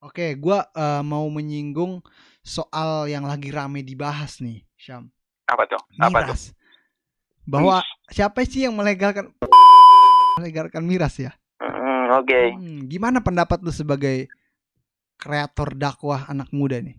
Oke, gua eh, mau menyinggung soal yang lagi rame dibahas nih, Syam. Apa tuh? Apa tuh? Miras. Bahwa siapa sih yang melegalkan melegalkan miras ya? Hmm, Oke. Hmm, gimana pendapat lu sebagai kreator dakwah anak muda nih?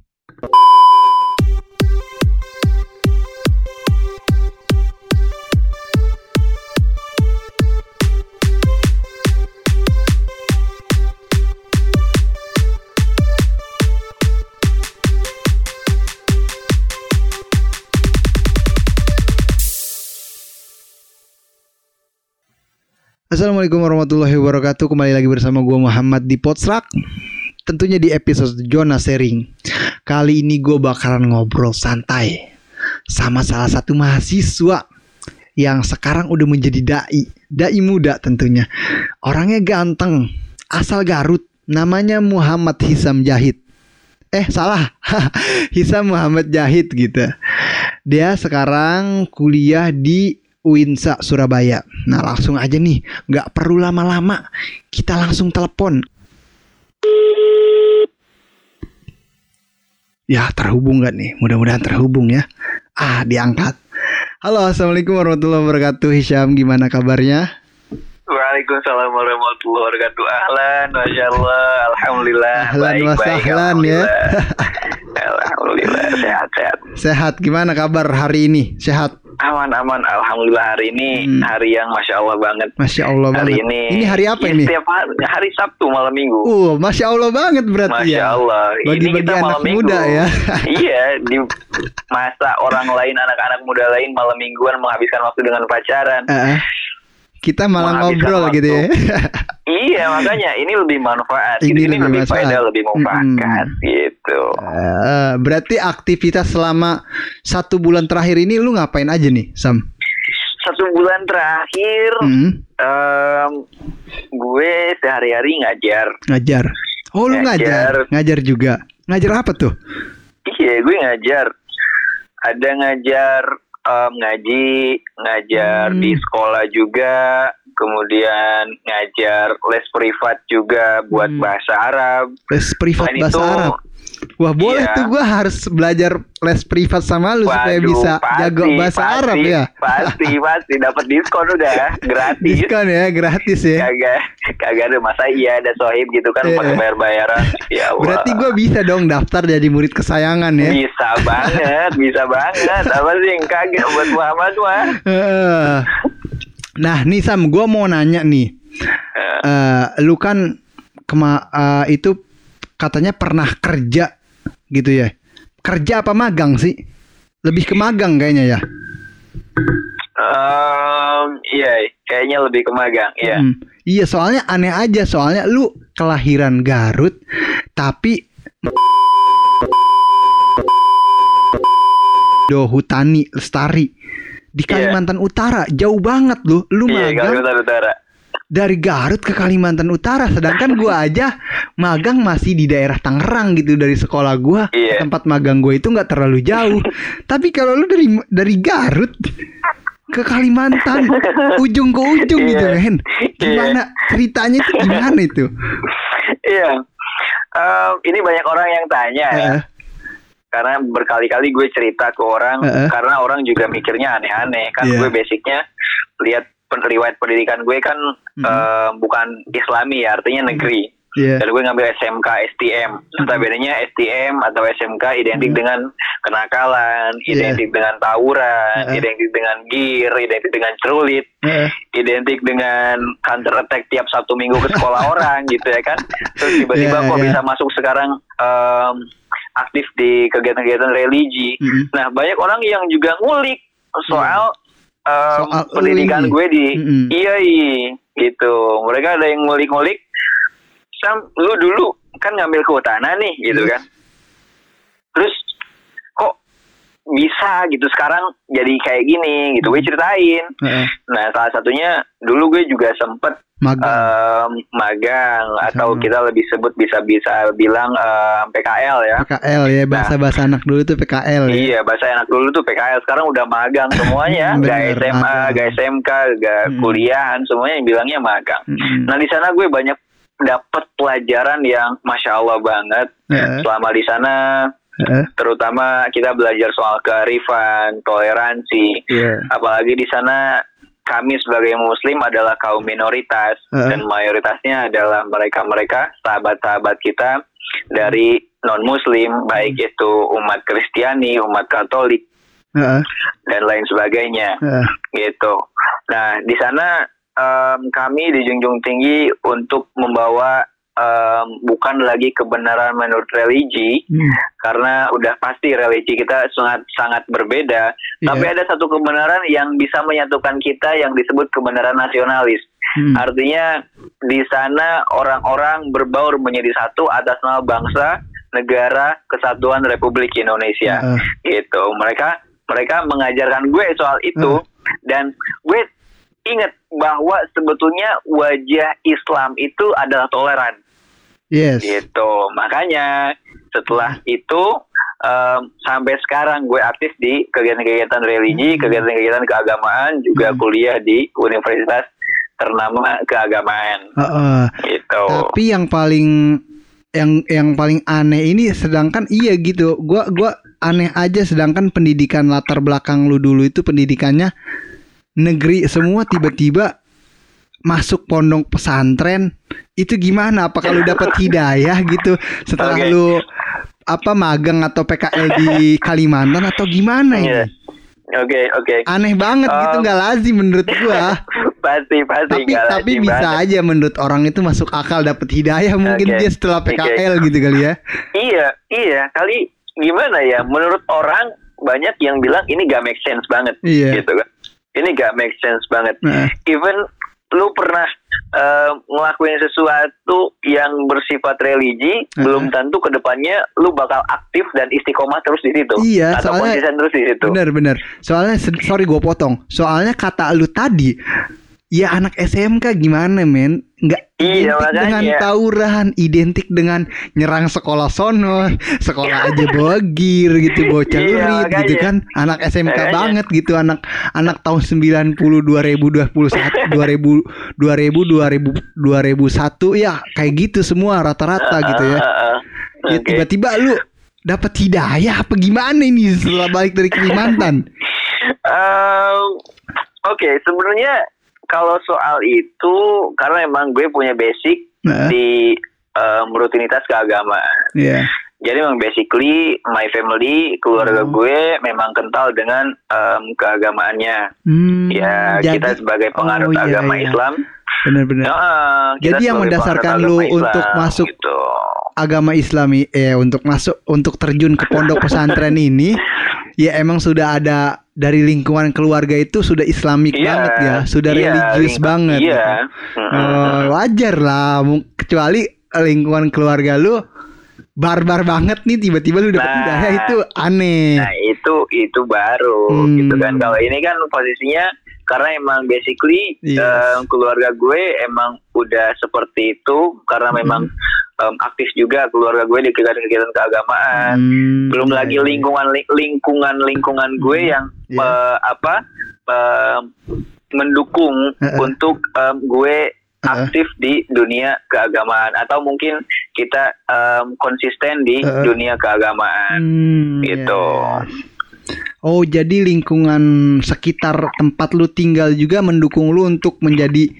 Assalamualaikum warahmatullahi wabarakatuh. Kembali lagi bersama gua Muhammad di Potsrak. Tentunya di episode Jonas Sharing. Kali ini gue bakalan ngobrol santai sama salah satu mahasiswa yang sekarang udah menjadi dai, dai muda tentunya. Orangnya ganteng, asal Garut, namanya Muhammad Hisam Jahid. Eh salah, Hisam Muhammad Jahid gitu. Dia sekarang kuliah di Uinsa Surabaya. Nah langsung aja nih, nggak perlu lama-lama, kita langsung telepon. Ya terhubung gak nih? Mudah-mudahan terhubung ya. Ah diangkat. Halo assalamualaikum warahmatullahi wabarakatuh. Hisham gimana kabarnya? Waalaikumsalam warahmatullahi wabarakatuh. Ahlan, masya Allah, alhamdulillah. Ahlan baik, baik, sahlan, ya. alhamdulillah. Alhamdulillah, sehat, sehat. Sehat gimana kabar hari ini? Sehat. Aman, aman. Alhamdulillah hari ini Hmm. hari yang masya Allah banget. Masya Allah Hari banget. ini. Ini hari apa ya, ini? Setiap hari, hari Sabtu malam minggu. Uh, masya Allah banget berarti Masya ya. Allah. ini Bagi-bagi kita anak malam minggu. muda ya. iya, di masa orang lain, anak-anak muda lain malam mingguan menghabiskan waktu dengan pacaran. Eh, kita malah ngobrol waktu. gitu ya. Iya, makanya ini lebih manfaat. Ini Ini, ini lebih lebih, manfaat. faedah, lebih mufakat Mm-mm. gitu. Eh, berarti aktivitas selama satu bulan terakhir ini lu ngapain aja nih, Sam? Satu bulan terakhir, Hmm, em, gue sehari-hari ngajar. ngajar. Oh, lu ngajar. Ngajar. Ngajar juga. Ngajar apa tuh? Iya, gue ngajar. Ada ngajar em, ngaji, ngajar Hmm. di sekolah juga, kemudian ngajar les privat juga buat Hmm. bahasa Arab. Les privat Selain bahasa itu, Arab. Wah, boleh Iya. tuh gua harus belajar les privat sama lu supaya waduh, bisa pasti, jago bahasa pasti, Arab ya. Pasti, pasti dapat diskon udah gratis. Diskon ya, gratis ya. kagak kagak ada masa iya ada sohib gitu kan Iya. pakai bayar bayaran ya Allah Berarti gua bisa dong daftar jadi murid kesayangan ya. bisa banget bisa banget apa sih yang kaget buat Muhammad Heeh. Nah, nih Sam, gua mau nanya nih. Eh, lu kan kema eh, itu katanya pernah kerja gitu ya. Kerja apa magang sih? Lebih ke magang kayaknya ya. Em, iya kayaknya lebih ke magang iya Hmm. Iya, soalnya aneh aja soalnya lu kelahiran Garut tapi do Hutani Lestari di Iya. Kalimantan Utara jauh banget lu lu iya magang Kalimantan Utara dari Garut ke Kalimantan Utara sedangkan gua aja magang masih di daerah Tangerang gitu dari sekolah gua Iya. tempat magang gua itu nggak terlalu jauh tapi kalau lu dari dari Garut ke Kalimantan ujung ke ujung gitu Iya. kan gimana ceritanya itu gimana itu iya Em, ini banyak orang yang tanya ya Heeh. karena berkali-kali gue cerita ke orang Heeh. karena orang juga mikirnya aneh-aneh kan Iya. gue basicnya lihat riwayat pendidikan gue kan Mhm. em, bukan Islami ya artinya negeri Iya. Dan gue ngambil SMK STM. Notabene-nya STM atau SMK identik Hmm. dengan kenakalan, Iya. identik dengan tawuran, Heeh. identik dengan gear, identik dengan cerulit, Heeh. identik dengan counter attack tiap Sabtu Minggu ke sekolah orang gitu ya kan. Terus tiba-tiba Iya, kok iya. bisa masuk sekarang em, aktif di kegiatan-kegiatan religi. Mhm. Nah, banyak orang yang juga ngulik soal Iya. Soal pendidikan gue di Mhm. iya gitu. Mereka ada yang ngulik-ngulik. Sam, lu dulu kan ngambil kehutanan nih gitu Yes. kan. Terus bisa gitu sekarang jadi kayak gini gitu. Gue ceritain. Heeh. Nah, salah satunya dulu gue juga sempet magang em, magang atau kita lebih sebut bisa-bisa bilang em, PKL ya. PKL ya bahasa-bahasa anak dulu tuh PKL ya Iya, bahasa anak dulu tuh PKL. Sekarang udah magang semuanya, gak SMA, gak SMK, gak Hmm. kuliahan, semuanya yang bilangnya magang. Mm-mm. Nah di sana gue banyak dapat pelajaran yang masya Allah banget Heeh. selama di sana. Heeh. Terutama kita belajar soal kearifan, toleransi. Iya. Apalagi di sana kami sebagai Muslim adalah kaum minoritas Heeh. dan mayoritasnya adalah mereka-mereka sahabat-sahabat kita dari non Muslim, baik itu umat Kristiani, umat Katolik Heeh. dan lain sebagainya Heeh. gitu. Nah, di sana em, kami dijunjung tinggi untuk membawa em, bukan lagi kebenaran menurut religi Hmm. karena udah pasti religi kita sangat sangat berbeda. Iya. Tapi ada satu kebenaran yang bisa menyatukan kita yang disebut kebenaran nasionalis. Hmm. Artinya di sana orang-orang berbaur menjadi satu atas nama bangsa, negara, kesatuan Republik Indonesia Heeh. gitu mereka mereka mengajarkan gue soal itu dan gue ingat bahwa sebetulnya wajah Islam itu adalah toleran Yes. gitu makanya setelah itu em, sampai sekarang gue aktif di kegiatan-kegiatan religi Hmm. kegiatan-kegiatan keagamaan juga Hmm. kuliah di universitas ternama keagamaan Heeh. gitu Tapi yang paling yang yang paling aneh ini sedangkan iya gitu. Gua gua aneh aja sedangkan pendidikan latar belakang lu dulu itu pendidikannya negeri semua tiba-tiba masuk pondok pesantren itu gimana apakah lu dapat hidayah gitu setelah Oke. lu apa magang atau PKL di Kalimantan atau gimana ini Iya. oke oke aneh banget gitu Um, nggak lazim menurut gua pasti pasti tapi tapi lazim bisa banget. aja menurut orang itu masuk akal dapat hidayah mungkin Oke. dia setelah PKL gitu kali ya Iya, iya. Kali gimana ya? Menurut orang banyak yang bilang ini gak make sense banget, Iya. gitu kan? Ini gak make sense banget. Nah, Even lu pernah eh, ngelakuin sesuatu yang bersifat religi, Uh-uh. belum tentu ke depannya lu bakal aktif dan istiqomah terus di situ, Iya, atau soalnya- konsisten terus di situ. bener bener soalnya sorry gue potong soalnya kata lu tadi ya anak SMK gimana men nggak Iya, identik dengan makanya. tawuran identik dengan nyerang sekolah sono sekolah aja bawa gear gitu bocah Iya, lurit gitu kan anak SMK Makanya. banget gitu anak anak tahun 90 2021 2000 2000 2000 2001 ya kayak gitu semua rata-rata gitu ya Ah, ah, ah. Ya, tiba-tiba lu dapat hidayah apa gimana ini setelah balik dari Kalimantan? Ehm, Oke, sebenarnya kalau soal itu karena emang gue punya basic Nah, di em, rutinitas keagamaan. ya. Jadi memang basically my family keluarga Hmm. gue memang kental dengan em, keagamaannya. Hmm, Ya jadi- kita sebagai penganut oh, iya, agama iya. Islam. Benar-benar. Jadi yang mendasarkan lu agama untuk Islam, masuk gitu. Agama Islami eh untuk masuk untuk terjun ke pondok pesantren ini ya emang sudah ada dari lingkungan keluarga itu sudah islamik Iya, banget ya, sudah iya, religius lingkup- banget. Iya. gitu. Mm-mm. Oh, wajar lah, kecuali lingkungan keluarga lu barbar banget nih tiba-tiba lu dapat Nah. hidayah itu aneh. Nah itu itu baru Hmm. gitu kan. Kalau ini kan posisinya karena emang basically Yes. eh, keluarga gue emang udah seperti itu karena memang em, aktif juga keluarga gue di kegiatan-kegiatan keagamaan. Hmm, Belum iya, lagi iya. lingkungan lingkungan lingkungan gue Hmm. yang Iya. eh, apa em, mendukung Heeh. untuk em, gue aktif di dunia keagamaan atau mungkin kita em, konsisten di Heeh. dunia keagamaan. Hmm, Gitu. iya, iya. Oh, jadi lingkungan sekitar tempat lu tinggal juga mendukung lu untuk menjadi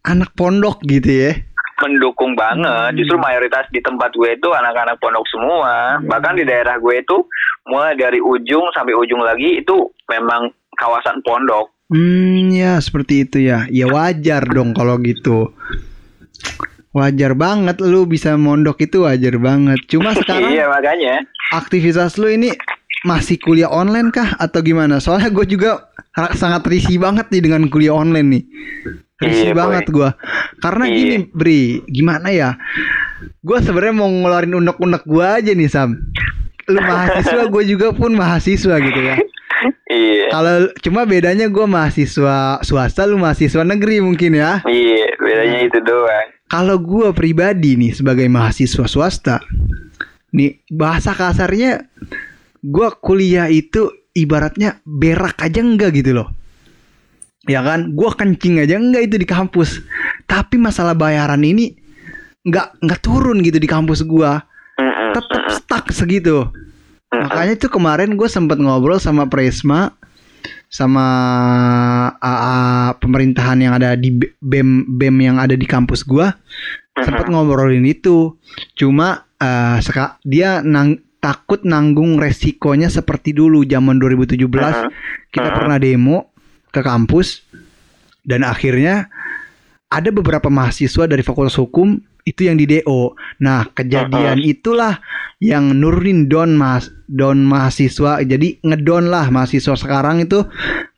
anak pondok gitu ya. Mendukung banget. Hmm. Justru mayoritas di tempat gue itu anak-anak pondok semua. Hmm. Bahkan di daerah gue itu mulai dari ujung sampai ujung lagi itu memang kawasan pondok. Hmm, ya seperti itu ya. Ya wajar dong kalau gitu. Wajar banget lu bisa mondok itu wajar banget. Cuma sekarang iya makanya. aktivitas lu ini masih kuliah online kah atau gimana? Soalnya gue juga sangat risih banget nih dengan kuliah online nih. Risih Iya, banget gua. Karena Iya. gini, Bri, gimana ya? Gua sebenarnya mau ngeluarin unek-unek gua aja nih, Sam. Lu mahasiswa, gue juga pun mahasiswa gitu ya. Iya. Kalau cuma bedanya gua mahasiswa swasta, lu mahasiswa negeri mungkin ya. Iya, bedanya itu doang. Kalau gua pribadi nih sebagai mahasiswa swasta, nih bahasa kasarnya gua kuliah itu ibaratnya berak aja enggak gitu loh. Ya kan, gua kencing aja. Enggak itu di kampus. Tapi masalah bayaran ini nggak nggak turun gitu di kampus gua. Mm-mm, tetap stuck segitu. Makanya tuh kemarin gue sempet ngobrol sama Presma sama AA pemerintahan yang ada di BEM BEM yang ada di kampus gua sempat ngobrolin itu. Cuma seka- dia nang takut nanggung resikonya seperti dulu zaman 2017 Mhm. kita pernah demo ke kampus dan akhirnya ada beberapa mahasiswa dari Fakultas Hukum itu yang di DO. Nah, kejadian itulah yang nurunin don mas don mahasiswa. Jadi ngedon lah mahasiswa sekarang itu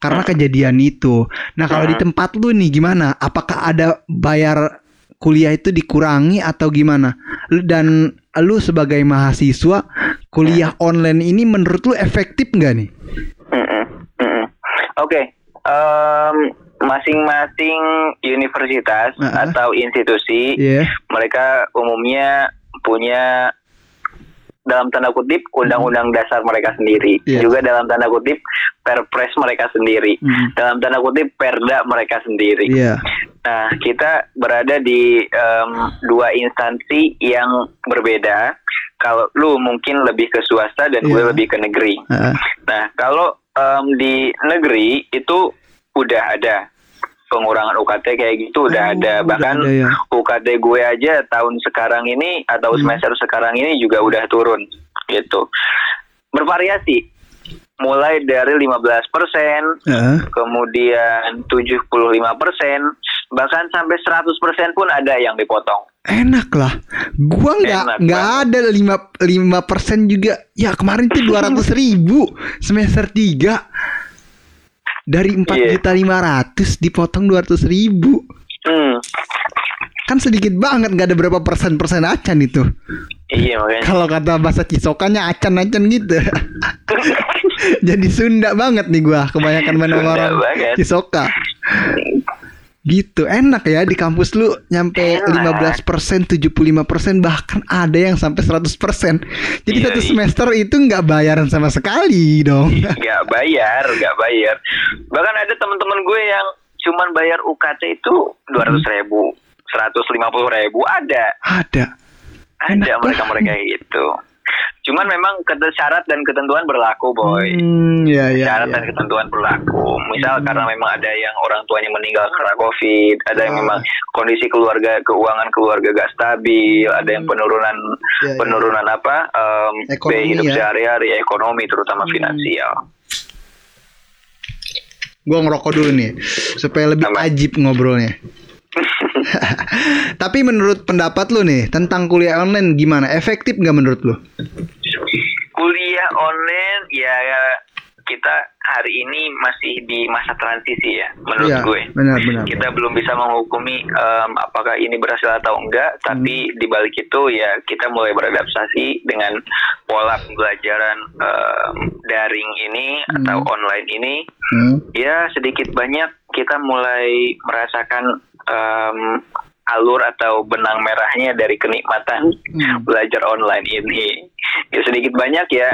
karena kejadian itu. Nah, kalau di tempat lu nih gimana? Apakah ada bayar kuliah itu dikurangi atau gimana? Dan lu sebagai mahasiswa kuliah online ini menurut lu efektif nggak nih? Oke, em, masing-masing universitas Uh-uh. atau institusi Iya. mereka umumnya punya dalam tanda kutip undang-undang dasar mereka sendiri, Iya. juga dalam tanda kutip perpres mereka sendiri, Hmm. dalam tanda kutip perda mereka sendiri. Iya. Nah, kita berada di em, dua instansi yang berbeda. Kalau lu mungkin lebih ke swasta dan gue Iya. lebih ke negeri. Heeh. Nah, kalau em, di negeri itu udah ada pengurangan UKT kayak gitu Oh, udah ada udah bahkan ada ya. UKT gue aja tahun sekarang ini atau Hmm. semester sekarang ini juga udah turun gitu. Bervariasi. Mulai dari 15%, Heeh. kemudian 75%, bahkan sampai 100% pun ada yang dipotong. enak lah gua nggak nggak ada lima lima persen juga ya kemarin tuh dua ratus ribu semester 3 dari empat Iya. juta lima ratus dipotong dua ratus ribu Hmm. Kan sedikit banget nggak ada berapa persen persen acan itu Iya makanya. kalau kata bahasa cisokannya acan acan gitu jadi Sunda banget nih gua kebanyakan mana Sunda orang banget. cisoka gitu enak ya di kampus lu nyampe Enak. 15% 75% bahkan ada yang sampai 100% jadi Iya, satu iya. semester itu nggak bayaran sama sekali dong nggak bayar, nggak bayar. Bahkan ada teman-teman gue yang cuman bayar UKT itu dua ratus ribu, seratus lima puluh ribu ada, ada ada Enak mereka mereka itu. Cuman memang syarat dan ketentuan berlaku, boy. hmm, ya ya, syarat ya. dan ketentuan berlaku. Misal karena memang ada yang orang tuanya meninggal karena COVID, ada yang Ah. memang kondisi keluarga keuangan keluarga gak stabil, ada yang Hmm. penurunan Ya, ya. penurunan apa Ekonomi biaya hidup ya. sehari-hari, ekonomi terutama Hmm. finansial. gua ngerokok dulu nih supaya lebih Apa? ajib ngobrolnya tapi menurut pendapat lu nih tentang kuliah online gimana? Efektif nggak menurut lu? Kuliah online ya kita hari ini masih di masa transisi ya menurut Iya, gue. benar benar kita belum bisa menghukumi em, apakah ini berhasil atau enggak tapi Hmm. di balik itu ya kita mulai beradaptasi dengan pola pembelajaran em, daring ini Hmm. atau online ini Hmm. ya sedikit banyak kita mulai merasakan em, alur atau benang merahnya dari kenikmatan Hmm. belajar online ini ya sedikit banyak ya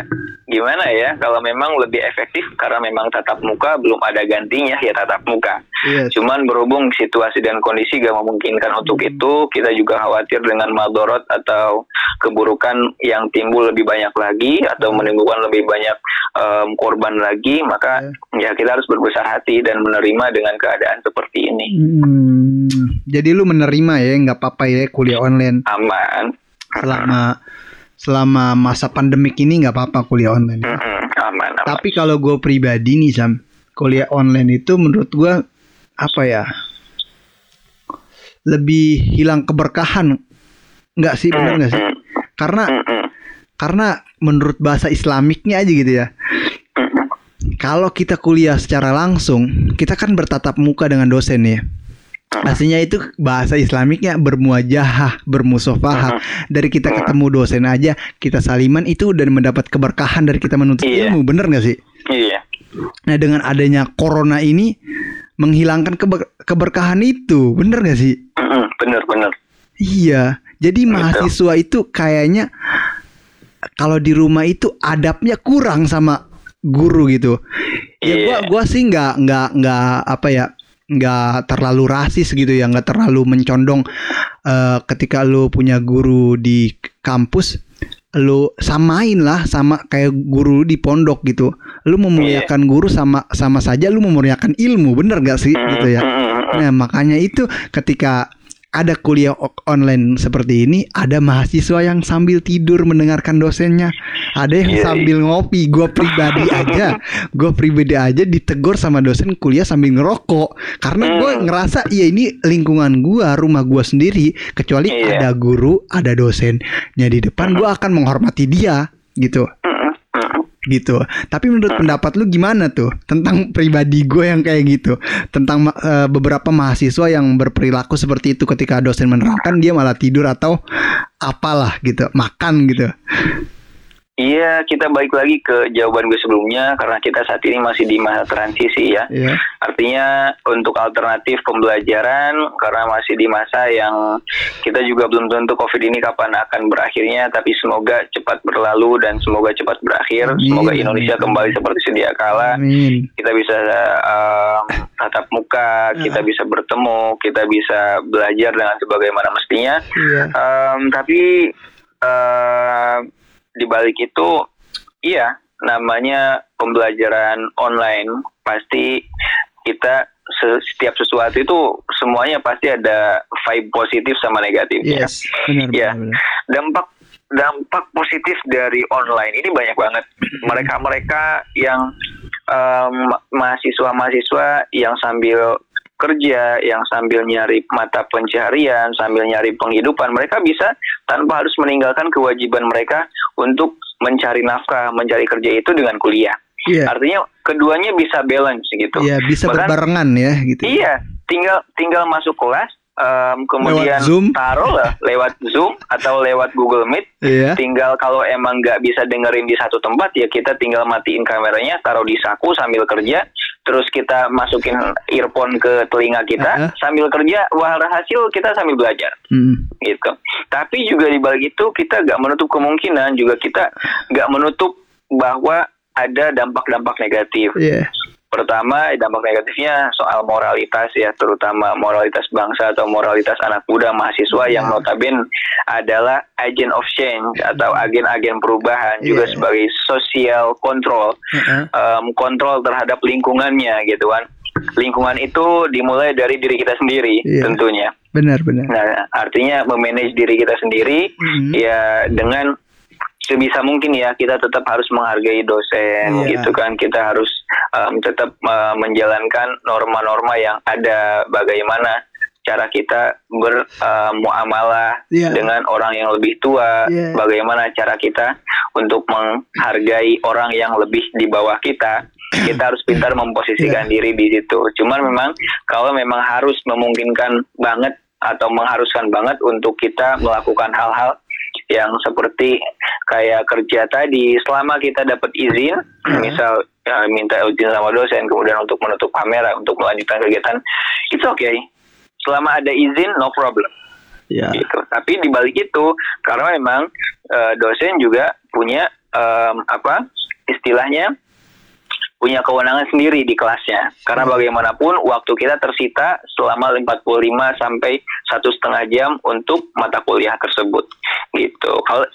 gimana ya kalau memang lebih efektif karena memang tatap muka belum ada gantinya ya tatap muka Iya. Cuman berhubung situasi dan kondisi gak memungkinkan untuk Hmm. itu, kita juga khawatir dengan madorot atau keburukan yang timbul lebih banyak lagi atau Hmm. menimbulkan lebih banyak em, korban lagi, maka Iya. ya kita harus berbesar hati dan menerima dengan keadaan seperti ini. Hmm, jadi lu menerima ya nggak apa-apa ya kuliah online Aman. selama selama masa pandemik ini nggak apa-apa kuliah online. Mm-mm, aman, aman. Tapi kalau gue pribadi nih Sam, kuliah online itu menurut gue apa ya? Lebih hilang keberkahan. Nggak sih benar nggak sih? Karena karena menurut bahasa Islamiknya aja gitu ya. Kalau kita kuliah secara langsung, kita kan bertatap muka dengan dosen ya. Aslinya itu bahasa Islamiknya bermuajahah, bermusofahah. Dari kita ketemu dosen aja, kita saliman itu udah mendapat keberkahan dari kita menuntut Iya. ilmu, bener nggak sih? Iya. Nah dengan adanya corona ini menghilangkan keber- keberkahan itu, bener gak sih? Mm-mm, Bener-bener. Iya. Jadi mahasiswa itu kayaknya kalau di rumah itu adabnya kurang sama guru gitu. Ya Iya. gua gua sih nggak nggak nggak apa ya nggak terlalu rasis gitu ya nggak terlalu mencondong eh, ketika lu punya guru di kampus lu samain lah sama kayak guru di pondok gitu. Lu memuliakan guru sama sama saja lu memuliakan ilmu, bener gak sih gitu ya? Mm, mm, mm, mm. Nah, makanya itu ketika ada kuliah online seperti ini, ada mahasiswa yang sambil tidur mendengarkan dosennya, ada yang Iya, sambil ngopi. Gue pribadi aja, gue pribadi aja ditegur sama dosen kuliah sambil ngerokok, karena gue Hmm. ngerasa ya ini lingkungan gue, rumah gue sendiri. Kecuali Iya. ada guru, ada dosennya di depan, gue akan menghormati dia gitu Mm, mm, mm. Gitu. Tapi menurut pendapat lu gimana tuh tentang pribadi gue yang kayak gitu, tentang eh, beberapa mahasiswa yang berperilaku seperti itu ketika dosen menerangkan dia malah tidur atau apalah gitu, makan gitu. Iya, kita balik lagi ke jawaban gue sebelumnya karena kita saat ini masih di masa transisi ya. Iya. Artinya untuk alternatif pembelajaran karena masih di masa yang kita juga belum tentu COVID ini kapan akan berakhirnya, tapi semoga cepat berlalu dan semoga cepat berakhir. Amin, Semoga Indonesia amin. kembali seperti sedia kala. Amin. Kita bisa um, tatap muka, kita bisa bertemu, kita bisa belajar dengan sebagaimana mestinya. Iya. Em, tapi eh di balik itu, iya, namanya pembelajaran online pasti kita se- setiap sesuatu itu semuanya pasti ada vibe positif sama negatifnya. Yes. Benar Iya. benar. benar. Dampak dampak positif dari online ini banyak banget. Mereka-mereka yang em, mahasiswa-mahasiswa yang sambil kerja, yang sambil nyari mata pencaharian, sambil nyari penghidupan, mereka bisa tanpa harus meninggalkan kewajiban mereka untuk mencari nafkah, mencari kerja itu dengan kuliah. Iya. Artinya keduanya bisa balance gitu. Iya, bisa Bahkan- berbarengan ya gitu. Iya, tinggal tinggal masuk kelas, em, kemudian Lewat Zoom. taruh lah lewat Zoom atau lewat Google Meet. Iya. Tinggal kalau emang nggak bisa dengerin di satu tempat ya kita tinggal matiin kameranya, taruh di saku sambil kerja, terus kita masukin earphone ke telinga kita Uh-uh. sambil kerja, wah hasil kita sambil belajar Mm. gitu. Tapi juga di balik itu kita nggak menutup kemungkinan juga kita nggak menutup bahwa ada dampak-dampak negatif. Iya. Pertama, dampak negatifnya soal moralitas ya, terutama moralitas bangsa atau moralitas anak muda mahasiswa yang Ya. notabene adalah agent of change atau agen-agen perubahan juga Iya. sebagai social control, Heeh. em, kontrol terhadap lingkungannya gitu kan. Lingkungan itu dimulai dari diri kita sendiri Iya. tentunya. Benar benar. Nah, artinya memanage diri kita sendiri Mhm. ya dengan sebisa mungkin ya kita tetap harus menghargai dosen Iya. gitu kan kita harus um, tetap uh, menjalankan norma-norma yang ada bagaimana cara kita bermuamalah Iya. dengan orang yang lebih tua Iya. bagaimana cara kita untuk menghargai orang yang lebih di bawah kita kita harus pintar memposisikan Iya. diri di situ cuman memang kalau memang harus memungkinkan banget atau mengharuskan banget untuk kita melakukan hal-hal yang seperti kayak kerja tadi selama kita dapat izin Hmm. misal ya, minta izin sama dosen kemudian untuk menutup kamera untuk melanjutkan kegiatan it's okay selama ada izin no problem Iya. gitu tapi di balik itu karena memang eh, dosen juga punya em, apa istilahnya punya kewenangan sendiri di kelasnya karena bagaimanapun waktu kita tersita selama 45 sampai satu setengah jam untuk mata kuliah tersebut gitu kalau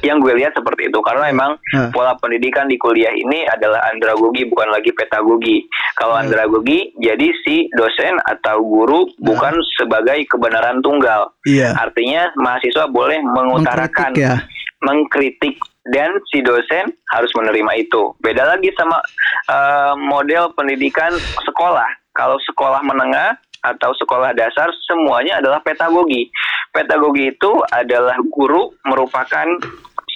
yang gue lihat seperti itu karena memang Hah. pola pendidikan di kuliah ini adalah andragogi bukan lagi pedagogi kalau Hmm. andragogi jadi si dosen atau guru bukan sebagai kebenaran tunggal Iya. artinya mahasiswa boleh mengutarakan Mengkritik ya. mengkritik dan si dosen harus menerima itu. Beda lagi sama eh, model pendidikan sekolah. Kalau sekolah menengah atau sekolah dasar semuanya adalah pedagogi. Pedagogi itu adalah guru merupakan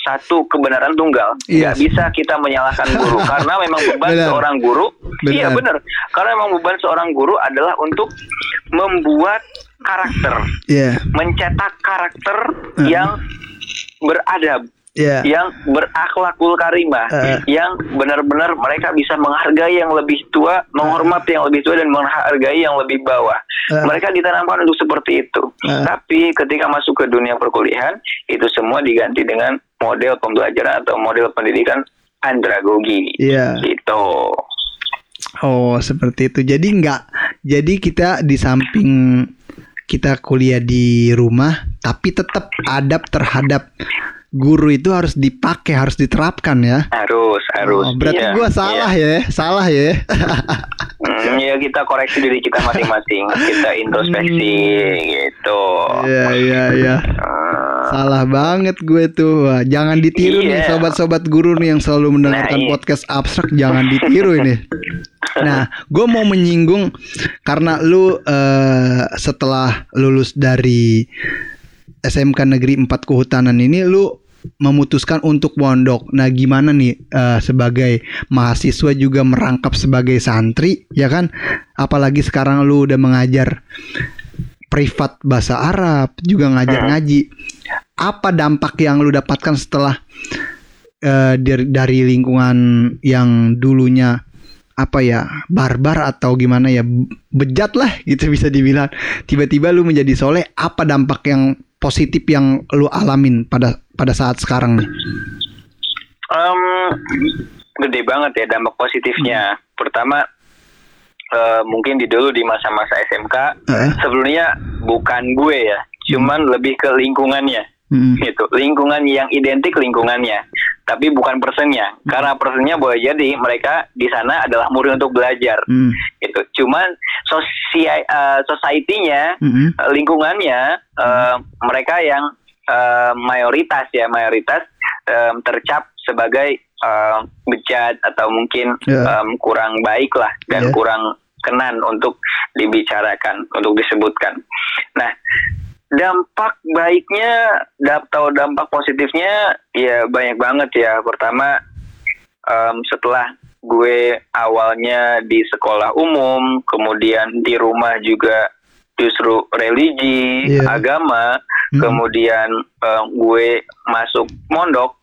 satu kebenaran tunggal. Iya. Nggak bisa kita menyalahkan guru karena memang beban Benar. seorang guru. Benar. Iya benar. Karena memang beban seorang guru adalah untuk membuat karakter, Iya. mencetak karakter Hmm. yang beradab, Iya. yang berakhlakul karimah, Eh. yang benar-benar mereka bisa menghargai yang lebih tua, menghormati yang lebih tua dan menghargai yang lebih bawah. Eh. Mereka ditanamkan untuk seperti itu. Eh. Tapi ketika masuk ke dunia perkuliahan, itu semua diganti dengan model pembelajaran atau model pendidikan andragogi. Iya. Gitu. Oh, seperti itu. Jadi nggak. Jadi kita di samping kita kuliah di rumah tapi tetap adab terhadap guru itu harus dipakai harus diterapkan ya. Harus harus. Oh, berarti iya, gua salah iya. ya salah ya. Hmm, ya kita koreksi diri kita masing-masing kita introspeksi gitu. Iya iya iya. Hmm, salah banget gue tuh Wah, jangan ditiru nih Iya. sobat-sobat guru nih yang selalu mendengarkan Nah, iya. podcast abstrak jangan ditiru ini. Nah, gue mau menyinggung karena lu eh, setelah lulus dari SMK Negeri 4 Kehutanan ini lu memutuskan untuk mondok. Nah, gimana nih eh, sebagai mahasiswa juga merangkap sebagai santri, ya kan? Apalagi sekarang lu udah mengajar privat bahasa Arab, juga ngajar ngaji. Apa dampak yang lu dapatkan setelah eh, dari, dari lingkungan yang dulunya apa ya barbar atau gimana ya bejat lah gitu bisa dibilang tiba-tiba lu menjadi soleh apa dampak yang positif yang lu alamin pada pada saat sekarang nih Em, gede banget ya dampak positifnya. Pertama eh, mungkin di dulu di masa-masa SMK Heeh. sebelumnya bukan gue ya, cuman lebih ke lingkungannya Mm. gitu. Lingkungan yang identik lingkungannya, tapi bukan personnya. Karena personnya boleh jadi mereka di sana adalah murid untuk belajar Mm. gitu. Cuman sosia eh, society-nya Mm-mm. eh, lingkungannya eh, mereka yang eh, mayoritas ya mayoritas eh, tercap sebagai eh, bejat atau mungkin Ya. em, kurang baik lah dan Ya. kurang kenan untuk dibicarakan untuk disebutkan. Nah dampak baiknya atau dampak positifnya ya banyak banget ya. Pertama em, setelah gue awalnya di sekolah umum, kemudian di rumah juga justru religi, Iya. agama, Mm. kemudian em, gue masuk mondok,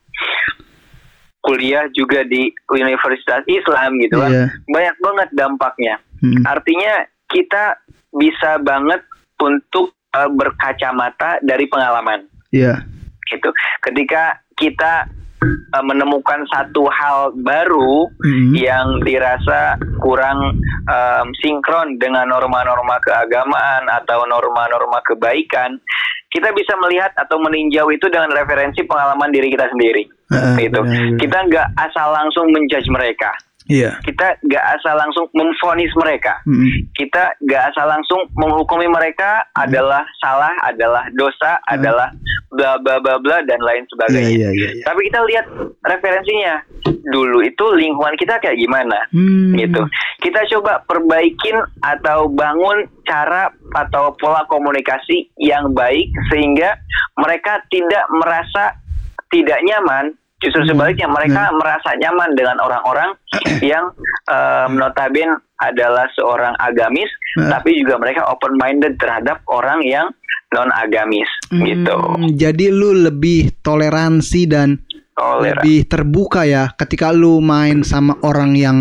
kuliah juga di Universitas Islam gitu kan. Iya. Banyak banget dampaknya. Mm. Artinya kita bisa banget untuk eh, berkacamata dari pengalaman Iya. gitu. Ketika kita eh, menemukan satu hal baru Mm. yang dirasa kurang em, sinkron dengan norma-norma keagamaan atau norma-norma kebaikan, kita bisa melihat atau meninjau itu dengan referensi pengalaman diri kita sendiri. Heeh, gitu. benar, benar. Kita nggak asal langsung menjudge mereka. Iya. Kita nggak asal langsung memfonis mereka Mm. kita gak asal langsung menghukumi mereka adalah salah, adalah dosa, adalah bla bla bla bla dan lain sebagainya. iya iya. iya. Tapi kita lihat referensinya. Dulu itu lingkungan kita kayak gimana? Hmm. Gitu. Kita coba perbaikin atau bangun cara atau pola komunikasi yang baik sehingga mereka tidak merasa tidak nyaman. Justru Hmm. sebaliknya mereka merasa nyaman dengan orang-orang yang um, notabene adalah seorang agamis, Hmm. tapi juga mereka open minded terhadap orang yang non agamis gitu. Hmm, Jadi lu lebih toleransi dan lebih terbuka ya ketika lu main sama orang yang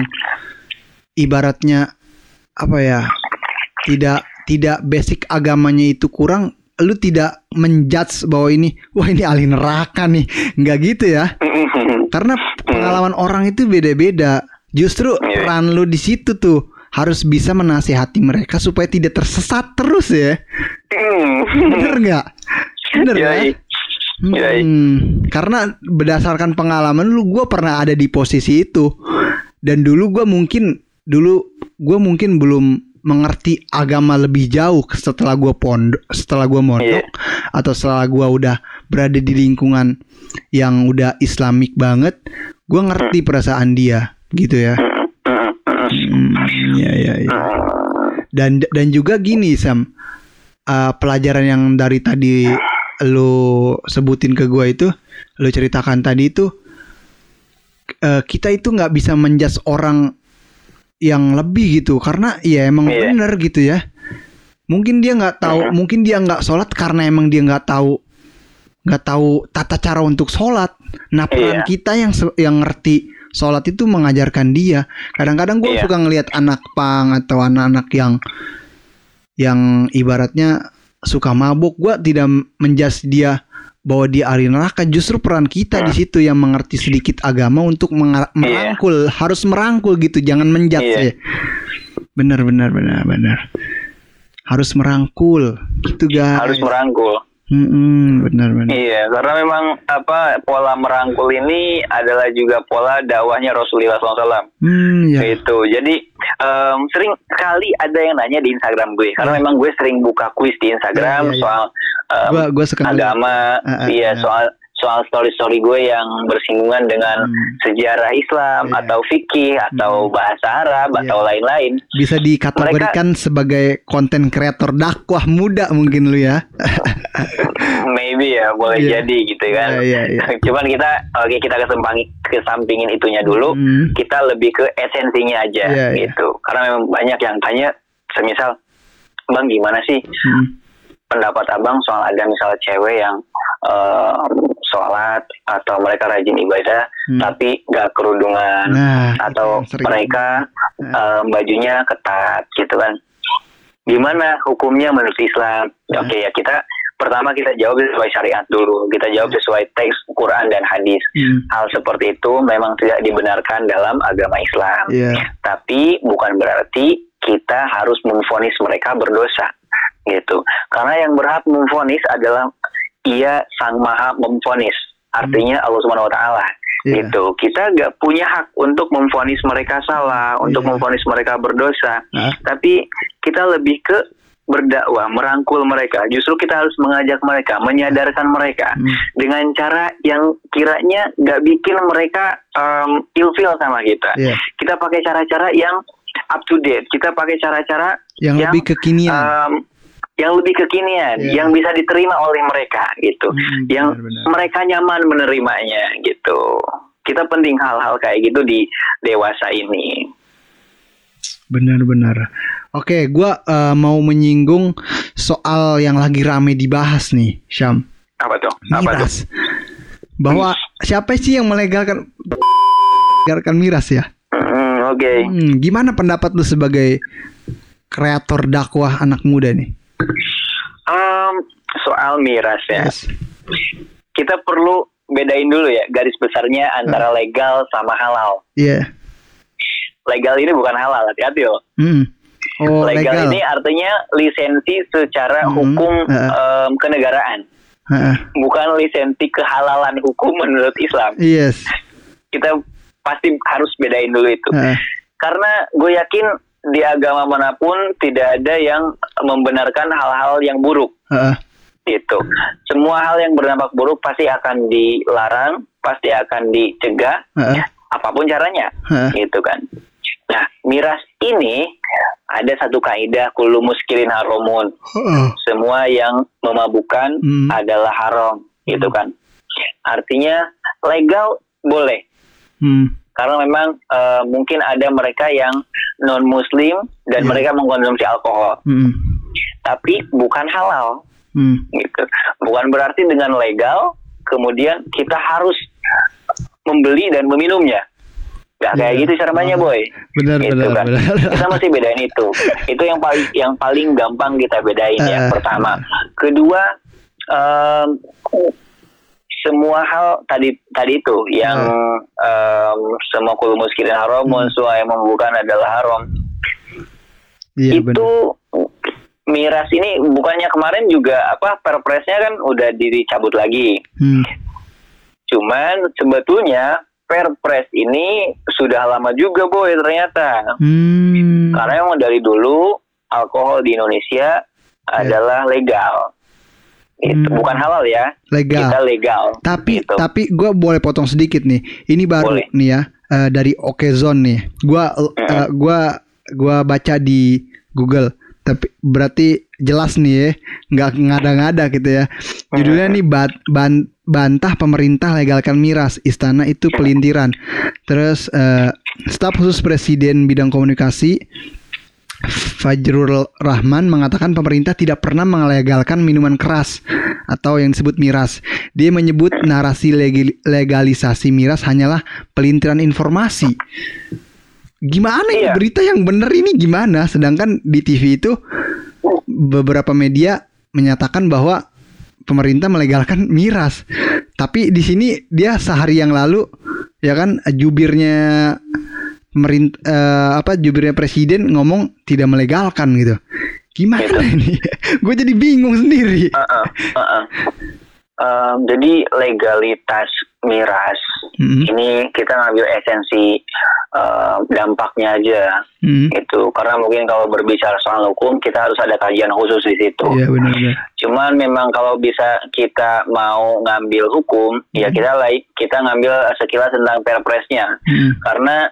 ibaratnya apa ya tidak tidak basic agamanya itu kurang lu tidak menjudge bahwa ini wah ini ahli neraka nih. Nggak gitu ya. Karena pengalaman orang itu beda-beda. Justru Iya. peran lu di situ tuh harus bisa menasihati mereka supaya tidak tersesat terus ya. Bener nggak? Bener ya. Hmm, karena berdasarkan pengalaman lu gue pernah ada di posisi itu. Dan dulu gue mungkin dulu gue mungkin belum mengerti agama lebih jauh setelah gue pondok setelah gue mondok atau setelah gue udah berada di lingkungan yang udah islamik banget gue ngerti perasaan dia gitu ya. Hmm, ya ya ya dan dan juga gini Sam uh, pelajaran yang dari tadi lu sebutin ke gua itu lu ceritakan tadi itu uh, kita itu nggak bisa menjudge orang yang lebih gitu karena ya emang Iya. bener gitu ya mungkin dia nggak tahu mungkin dia nggak sholat karena emang dia nggak tahu nggak tahu tata cara untuk sholat nah peran Iya. kita yang yang ngerti sholat itu mengajarkan dia kadang-kadang gue Iya. suka ngelihat anak pang atau anak-anak yang yang ibaratnya suka mabuk gue tidak menjas dia bahwa dia ahli neraka justru peran kita di situ yang mengerti sedikit agama untuk menga- merangkul harus merangkul gitu jangan menjat Iya. ya benar benar benar benar harus merangkul gitu guys. harus merangkul. Mm-mm, benar benar. Iya, karena memang apa pola merangkul ini adalah juga pola dakwahnya Rasulullah SAW. Hmm, ya. Gitu. Jadi em, sering kali ada yang nanya di Instagram gue, karena memang gue sering buka kuis di Instagram Ya, ya, ya. soal em, Gua gua agama, Ah, ah, iya ah. soal soal story-story gue yang bersinggungan dengan Hmm. sejarah Islam Iya. atau fikih atau Hmm. bahasa Arab Iya. atau lain-lain. bisa dikategorikan sebagai konten kreator dakwah muda mungkin lu ya. Maybe ya boleh Iya. jadi gitu kan. Iya, iya, iya. Cuman kita oke kita kesempangi kesampingin itunya dulu. Hmm. Kita lebih ke esensinya aja Iya, iya. gitu. Karena memang banyak yang tanya semisal Bang gimana sih Hmm. pendapat Abang soal ada misal cewek yang eh, sholat atau mereka rajin ibadah Hmm. tapi gak kerudungan Nah, atau sering. mereka Nah. eh, bajunya ketat gitu kan. Gimana hukumnya menurut Islam? Nah. Oke ya kita pertama kita jawab sesuai syariat dulu. Kita jawab sesuai teks Quran dan hadis. Hmm. Hal seperti itu memang tidak dibenarkan dalam agama Islam. Iya. Tapi bukan berarti kita harus memvonis mereka berdosa gitu. Karena yang berhak memvonis adalah ia sang maha memvonis. Artinya Allah Subhanahu wa taala. Iya. Gitu. Kita gak punya hak untuk memvonis mereka salah, untuk Iya. memvonis mereka berdosa. Ah. Tapi kita lebih ke berdakwah, merangkul mereka. Justru kita harus mengajak mereka, menyadarkan mereka Hmm. dengan cara yang kiranya gak bikin mereka um, ilfil sama kita Iya. kita pakai cara-cara yang up to date. Kita pakai cara-cara Yang yang, lebih kekinian. um, yang lebih kekinian, Iya. yang bisa diterima oleh mereka gitu. Hmm, yang benar-benar. mereka nyaman menerimanya gitu. Kita penting hal-hal kayak gitu di dewasa ini. Benar-benar. Oke, gua eh, mau menyinggung soal yang lagi rame dibahas nih, Syam. Apa tuh? Apa tuh? Miras. Bahwa siapa sih yang melegalkan melegalkan miras ya? Hmm, Oke. Hmm, gimana pendapat lu sebagai kreator dakwah anak muda nih? Um, soal miras ya. Yes. Kita perlu bedain dulu ya garis besarnya antara legal sama halal. Iya. Legal ini bukan halal, hati-hati loh. Hmm. Oh, legal, legal. ini artinya lisensi secara Mhm. hukum Heeh. em, kenegaraan, Heeh. bukan lisensi kehalalan hukum menurut Islam. Yes. Kita pasti harus bedain dulu itu. Heeh. Karena gue yakin di agama mana pun tidak ada yang membenarkan hal-hal yang buruk. Heeh. Gitu. Semua hal yang berdampak buruk pasti akan dilarang, pasti akan dicegah, Heeh. apa pun caranya. Heeh. Gitu kan. Nah, miras ini ada satu kaidah kullu muskirin haromun. Heeh. Semua yang memabukkan Hmm. adalah haram, gitu kan. Artinya legal boleh Hmm. Karena memang eh, mungkin ada mereka yang non muslim dan Iya. mereka mengkonsumsi alkohol, Hmm. tapi bukan halal, Hmm. gitu. Bukan berarti dengan legal kemudian kita harus membeli dan meminumnya. Gak kayak Iya. gitu caranya, Oh. boy. Benar Gitu benar kan. benar. Kita masih bedain itu. Itu yang paling yang paling gampang kita bedain ya. Eh, Pertama, kedua em, semua hal tadi tadi itu yang em, semua kulu muskirin haram, Hmm. semua yang membukan adalah haram. Iya itu benar. miras ini bukannya kemarin juga apa perpresnya kan udah dicabut lagi. Hmm. Cuman sebetulnya perpres ini sudah lama juga boy ternyata. Hmm. Karena emang dari dulu alkohol di Indonesia adalah legal. Itu Hmm. bukan halal ya. Legal. Kita legal. Tapi Gitu. tapi gue boleh potong sedikit nih. Ini baru Boleh. nih ya eh, dari Okezone nih. Gua eh, gua gua baca di Google. Tapi berarti jelas nih ya, nggak ngada-ngada gitu ya. Judulnya nih bat, ban- bantah pemerintah legalkan miras, istana itu pelintiran. Terus eh, staf khusus presiden bidang komunikasi Fajrul Rahman mengatakan pemerintah tidak pernah melegalkan minuman keras atau yang disebut miras. Dia menyebut narasi legalisasi miras hanyalah pelintiran informasi. Gimana ini Iya. berita yang benar ini gimana? Sedangkan di TV itu beberapa media menyatakan bahwa pemerintah melegalkan miras. Tapi di sini dia sehari yang lalu ya kan jubirnya pemerintah apa jubirnya presiden ngomong tidak melegalkan gitu. Gimana Gitu. ini? Gue jadi bingung sendiri. Uh-uh, uh-uh. Um, jadi legalitas miras Hmm, ini kita ngambil esensi um, dampaknya aja hmm. itu karena mungkin kalau berbicara soal hukum kita harus ada kajian khusus di situ. Iya benar-benar. Cuman memang kalau bisa kita mau ngambil hukum, ya Hmm. kita like kita ngambil sekilas tentang perpresnya. Hmm. Karena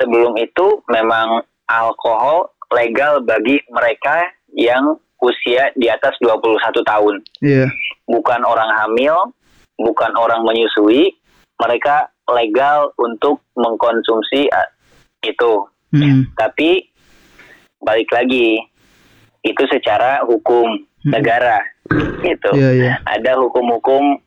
sebelum itu memang alkohol legal bagi mereka yang usia di atas 21 tahun. Iya. Bukan orang hamil, bukan orang menyusui, mereka legal untuk mengkonsumsi uh, itu. Hmm. Tapi balik lagi itu secara hukum Hmm. negara gitu. Iya iya. Ada hukum-hukum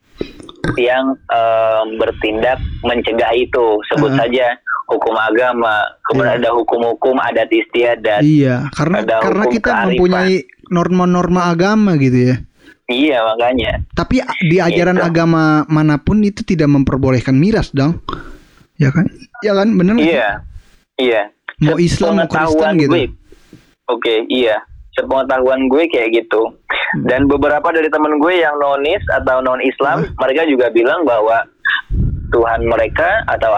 yang em, bertindak mencegah itu. Sebut Uh-uh. saja hukum agama, kemudian Iya. ada hukum-hukum adat istiadat. Iya, karena ada karena kita kearifan. mempunyai norma-norma agama gitu ya. Iya makanya. Tapi di ajaran Gitu. agama mana pun itu tidak memperbolehkan miras, dong. Ya kan? Ya kan? Bener nggak sih? Iya, iya. Mau Islam mau Kristen gitu. Oke, iya. Sepengetahuan gue kayak gitu. Hmm. Dan beberapa dari temen gue yang nonis atau non Islam, mereka juga bilang bahwa Tuhan mereka atau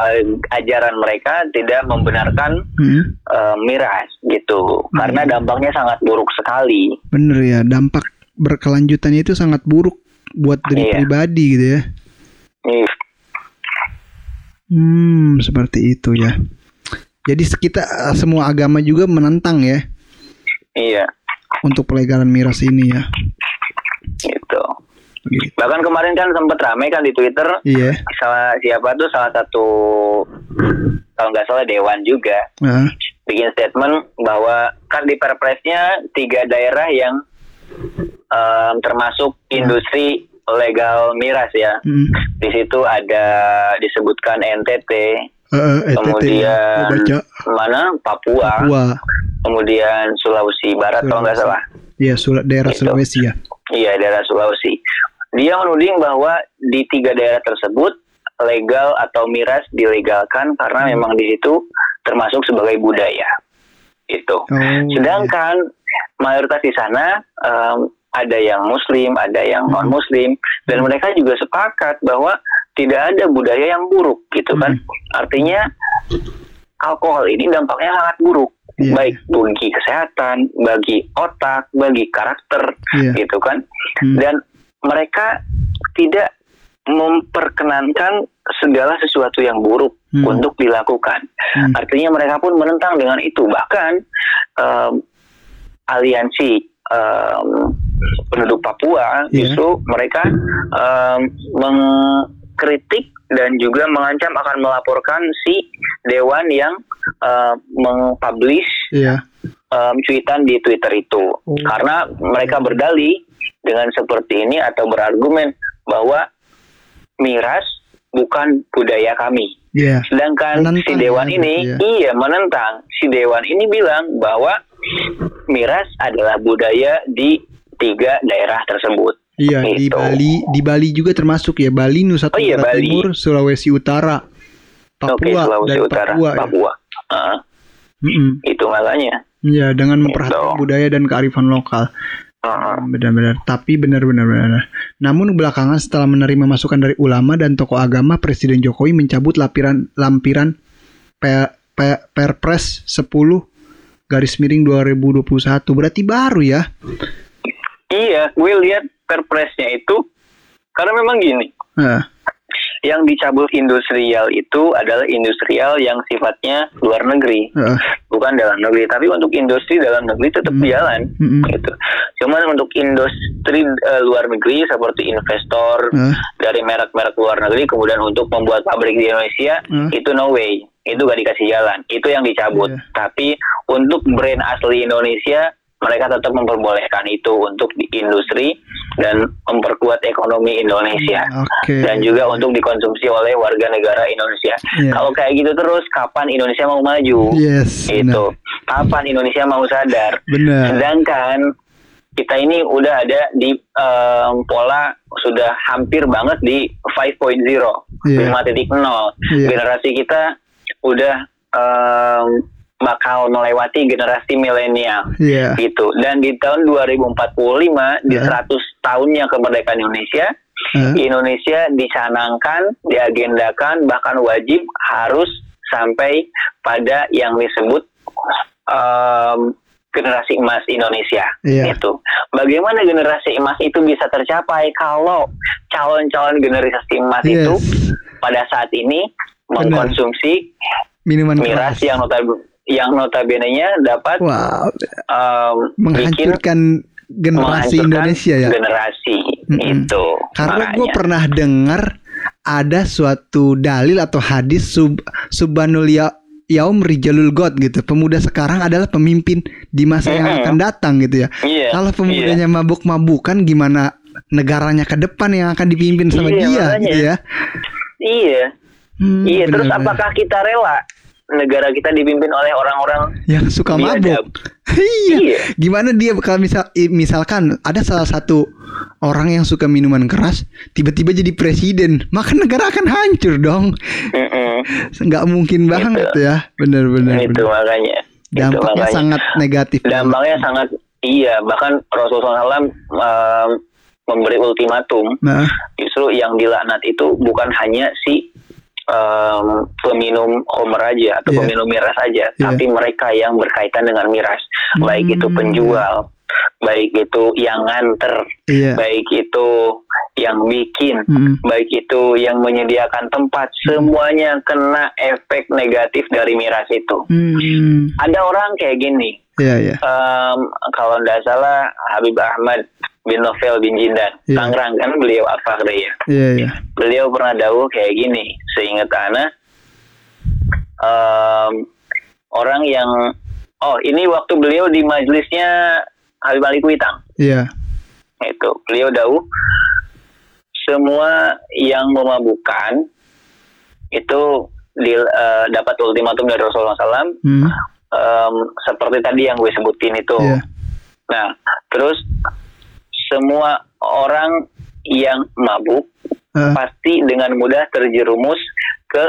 ajaran mereka tidak membenarkan Hmm, eh, miras gitu. Karena dampaknya sangat buruk sekali. bener ya, dampak berkelanjutannya itu sangat buruk buat diri Iya. pribadi gitu ya. Nih, Hmm, seperti itu ya. Jadi kita eh, semua agama juga menentang ya iya, untuk pelegalan miras ini ya. gitu. Bahkan kemarin kan sempat ramai kan di Twitter Iya. salah siapa tuh salah satu kalau nggak salah dewan juga Nah, bikin statement bahwa kan di perpresnya tiga daerah yang em, termasuk industri legal miras ya. hmm. Di situ ada disebutkan NTT, ya. kemudian baca mana Papua, Papua. kemudian Sulawesi Barat kalau nggak Sulawesi. salah. Iya, Sul- daerah Gitu. Sulawesi ya. Iya daerah Sulawesi. Dia menuding bahwa di tiga daerah tersebut legal atau miras dilegalkan karena Hmm. memang di situ termasuk sebagai budaya. Itu. Oh, iya. Sedangkan mayoritas di sana em, ada yang Muslim, ada yang Hmm. non Muslim, dan mereka juga sepakat bahwa tidak ada budaya yang buruk, gitu kan? Hmm. Artinya alkohol ini dampaknya sangat buruk, Iya. baik bagi kesehatan, bagi otak, bagi karakter, Iya. gitu kan? Hmm. Dan mereka tidak memperkenankan segala sesuatu yang buruk Hmm. untuk dilakukan. Hmm. Artinya mereka pun menentang dengan itu. Bahkan em, aliansi em, penduduk Papua Iya. justru mereka em, mengkritik dan juga mengancam akan melaporkan si dewan yang em, mengpublish Iya. em, cuitan di Twitter itu. Oh. Karena mereka berdalih dengan seperti ini atau berargumen bahwa miras bukan budaya kami. Iya. Sedangkan Menentang si dewan ya, ini berarti iya menentang. Si dewan ini bilang bahwa miras adalah budaya di tiga daerah tersebut. Iya, di Gitu. Bali, di Bali juga termasuk ya. Bali, Nusa Oh iya, Tenggara Bali. Timur, Sulawesi Utara, Papua, Oke, Sulawesi dan Utara, Papua. Papua. ya. Ah, Mm-mm. itu makanya. Iya, dengan memperhatikan Gitu. budaya dan kearifan lokal. Ah, Benar-benar. Tapi benar-benar benar. Namun belakangan setelah menerima masukan dari ulama dan tokoh agama, Presiden Jokowi mencabut lampiran lampiran P- P- Perpres 10 garis miring 2021. Berarti baru ya? Iya, gue lihat perpresnya itu karena memang gini. Nah, Yang dicabut industrial itu adalah industrial yang sifatnya luar negeri. heeh. bukan dalam negeri tapi untuk industri dalam negeri tetap Hmm. jalan Mm-mm. gitu cuman untuk industri eh, luar negeri seperti investor Heeh. dari merek-merek luar negeri kemudian untuk membuat pabrik di Indonesia Hmm. itu no way itu gak dikasih jalan itu yang dicabut Iya. tapi untuk brand asli Indonesia mereka tetap memperbolehkan itu untuk di industri dan memperkuat ekonomi Indonesia Oke. dan juga untuk dikonsumsi oleh warga negara Indonesia. Iya. Kalau kayak gitu terus, kapan Indonesia mau maju? Yes, itu kapan Indonesia mau sadar Benar. sedangkan kita ini udah ada di em, pola sudah hampir banget di 5.0 Iya. 5.0 Iya. generasi kita udah em, bakal melewati generasi milenial Iya. gitu. Dan di tahun 2045 di Ya. 100 tahunnya kemerdekaan Indonesia, Eh, Indonesia dicanangkan, diagendakan, bahkan wajib harus sampai pada yang disebut em, generasi emas Indonesia. Iya. Itu. Bagaimana generasi emas itu bisa tercapai kalau calon-calon generasi emas Yes. itu pada saat ini Benar. mengkonsumsi Minuman miras keras. yang notabene yang notabene-nya dapat Wow, bikin menghancurkan generasi menghancurkan Indonesia ya. Generasi Mm-mm. itu. Karena gue pernah dengar ada suatu dalil atau hadis sub subhanul ya yaum rijalul god gitu. Pemuda sekarang adalah pemimpin di masa yang akan datang gitu ya. Iya. Kalau iya. pemudanya mabuk-mabukan gimana negaranya ke depan yang akan dipimpin sama Iya, dia makanya. gitu ya. Iya. Hmm, Iya, terus apakah kita rela negara kita dipimpin oleh orang-orang yang suka mabuk? iya. Iya. Gimana dia kalau misal misalkan ada salah satu orang yang suka minuman keras tiba-tiba jadi presiden, maka negara akan hancur dong. Mm-mm. nggak mungkin banget ya benar-benar Itu makanya. Itu dampaknya makanya. sangat negatif dampaknya sangat iya, bahkan Rasulullah SAW em, memberi ultimatum nah justru yang dilaknat itu bukan hanya si em, peminum homer aja atau Iya. peminum miras aja, Iya. tapi mereka yang berkaitan dengan miras, baik itu Hmm, penjual, baik itu yang nganter, iya. baik itu yang bikin, Mm, baik itu yang menyediakan tempat, semuanya kena efek negatif dari miras itu. mm, Ada orang kayak gini, iya iya. Em, kalau tidak salah Habib Ahmad bin Novel bin Jindan, Iya. Tangerang kan beliau apa ya? iya iya. Beliau pernah dawuh kayak gini seingat ana em, orang yang oh ini waktu beliau di majelisnya Habib Ali Kuitang. Iya. Itu. Beliau dawuh semua yang memabukkan itu di, eh, dapat ultimatum dari Rasulullah SAW Mm, em, seperti tadi yang gue sebutin itu. Iya. Nah terus semua orang yang mabuk Eh, pasti dengan mudah terjerumus ke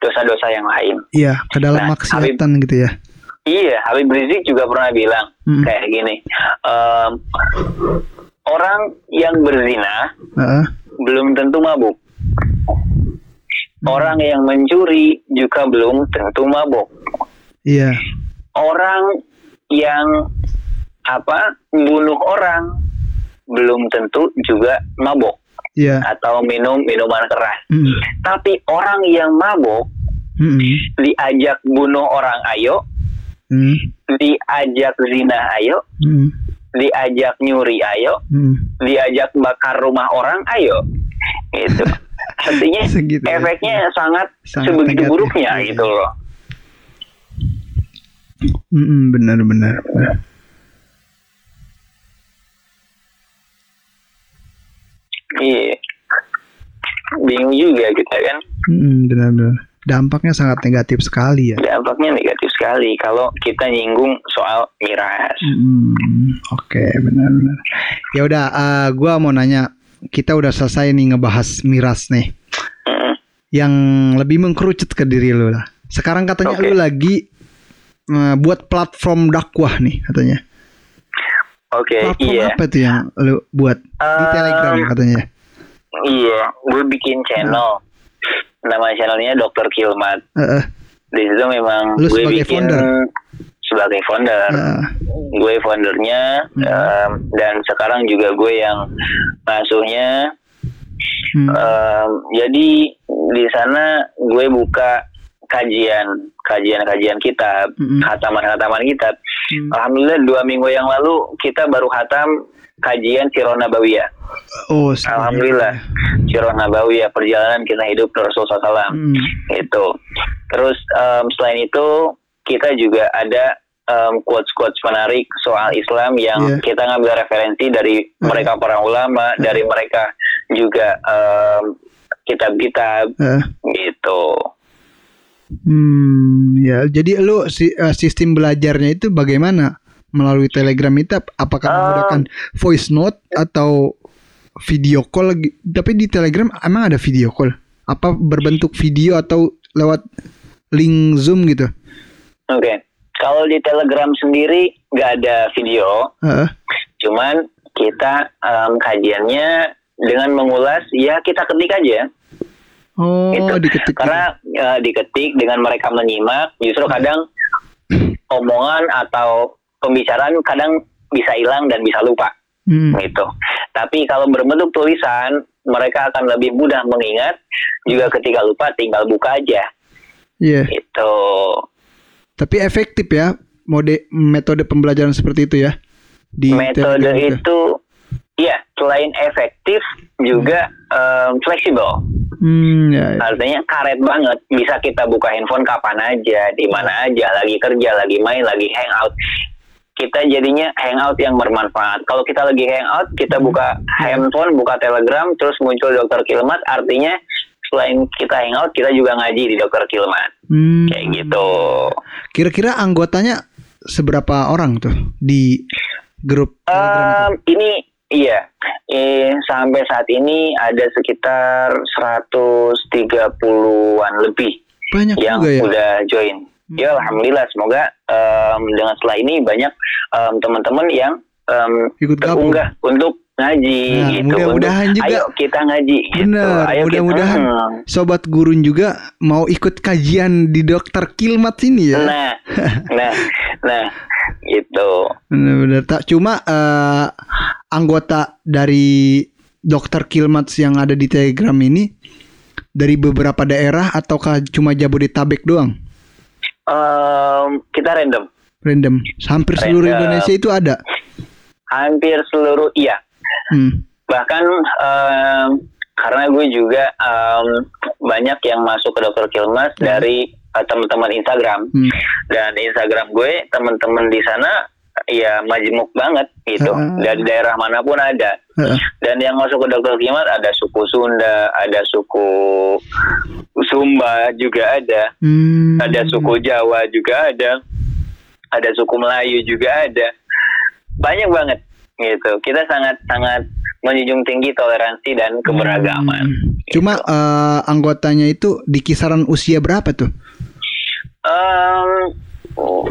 dosa-dosa yang lain. iya ke dalam Nah, maksiatan gitu ya Iya, Habib Rizik juga pernah bilang Hmm. kayak gini. em, orang yang berzina Heeh. belum tentu mabuk. Hmm. Orang yang mencuri juga belum tentu mabuk. iya Orang yang apa bunuh orang belum tentu juga mabuk iya atau minum minuman keras. Mm, Tapi orang yang mabuk mm, diajak bunuh orang ayo, mm, diajak zina ayo, mm, diajak nyuri ayo, mm. diajak bakar rumah orang ayo. Itu. Artinya Segitu ya. efeknya sangat, Sangat sebegitu negatif, buruknya iya. gitu loh. Mm, mm, benar benar benar. Iya. Bingung juga kita kan. Mm, benar benar dampaknya sangat negatif sekali ya Dampaknya negatif sekali kalau kita nyinggung soal miras. Hmm, oke benar-benar. Ya udah, eh, gua mau nanya, kita udah selesai nih ngebahas miras nih, Mm. yang lebih mengkerucut ke diri lu lah. Sekarang katanya Oke. lu lagi eh, buat platform dakwah nih katanya. Oke, Platform iya. apa itu yang lu buat di Um, Telegram katanya? Iya, gue bikin channel. Nama channelnya Dr. Kilmat. Eh, eh, Di situ memang Lu gue sebagai bikin founder? sebagai founder. eh, Gue foundernya Hmm. em, dan sekarang juga gue yang ngasuhnya. hmm, Em, jadi di sana gue buka kajian, kajian-kajian kitab, Mm-mm. khataman-khataman kitab. hmm. Alhamdulillah dua minggu yang lalu kita baru khatam kajian Sirah Nabawiyah. Oh, Alhamdulillah. Sirah Nabawiyah perjalanan kita hidup Rasulullah SAW. Hmm, Itu. Terus em, selain itu kita juga ada em, quotes-quotes menarik soal Islam yang Iya. kita ngambil referensi dari mereka para ulama, dari mereka juga em, kitab-kitab eh. gitu. Hmm, ya. Jadi lu si, eh, sistem belajarnya itu bagaimana? Melalui Telegram itu ap- apakah Um, menggunakan voice note atau video call? lagi? Tapi di Telegram emang ada video call? Apa berbentuk video atau lewat link Zoom gitu? Oke. Kalau di Telegram sendiri nggak ada video, Heeh. cuman kita em, kajiannya dengan mengulas ya kita ketik aja. Oh, Gitu. diketik. Karena eh, diketik dengan mereka menyimak, justru kadang omongan atau pembicaraan kadang bisa hilang dan bisa lupa Hmm. gitu. Tapi kalau berbentuk tulisan, mereka akan lebih mudah mengingat. Juga ketika lupa, tinggal buka aja Iya. gitu. Tapi efektif ya mode metode pembelajaran seperti itu ya. Di Metode Telegram itu, ya selain efektif juga em, fleksibel. Hmm, ya, ya. Artinya karet banget. Bisa kita buka handphone kapan aja, di mana aja, lagi kerja, lagi main, lagi hangout. Kita jadinya hangout yang bermanfaat. Kalau kita lagi hangout, kita buka handphone, buka Telegram, terus muncul Dokter Kilmat, artinya selain kita hangout, kita juga ngaji di Dokter Kilmat. Hmm. Kayak gitu. Kira-kira anggotanya seberapa orang tuh di grup Telegram Em, ini iya, eh, sampai saat ini ada sekitar 130-an lebih. Banyak yang juga ya. udah join. Ya alhamdulillah semoga em, dengan setelah ini banyak em, teman-teman yang em, Ikut gabung. terunggah untuk ngaji Nah, gitu. mudah-mudahan juga. Ayo kita ngaji gitu. Bener, Ayo kita- mudah-mudahan Hmm. sobat gurun juga mau ikut kajian di dokter Kilmat sini ya. Nah, nah, nah, gitu. Bener-bener tak cuma eh, anggota dari dokter Kilmat yang ada di Telegram ini dari beberapa daerah ataukah cuma Jabodetabek doang? Em, kita random. Random. Hampir seluruh Random. Indonesia itu ada. Hampir seluruh iya. Hmm. bahkan em, karena gue juga em, banyak yang masuk ke dokter Kilmas Hmm. dari eh, teman-teman Instagram Hmm. dan Instagram gue teman-teman di sana ya majemuk banget gitu Ah. dari daerah mana pun ada Heeh. dan yang masuk ke dokter Kilmas ada suku Sunda ada suku Sumba juga ada Hmm. ada suku Jawa juga ada ada suku Melayu juga ada banyak banget gitu kita sangat sangat menjunjung tinggi toleransi dan keberagaman Hmm. Cuma eh, anggotanya itu di kisaran usia berapa tuh? Em, oh,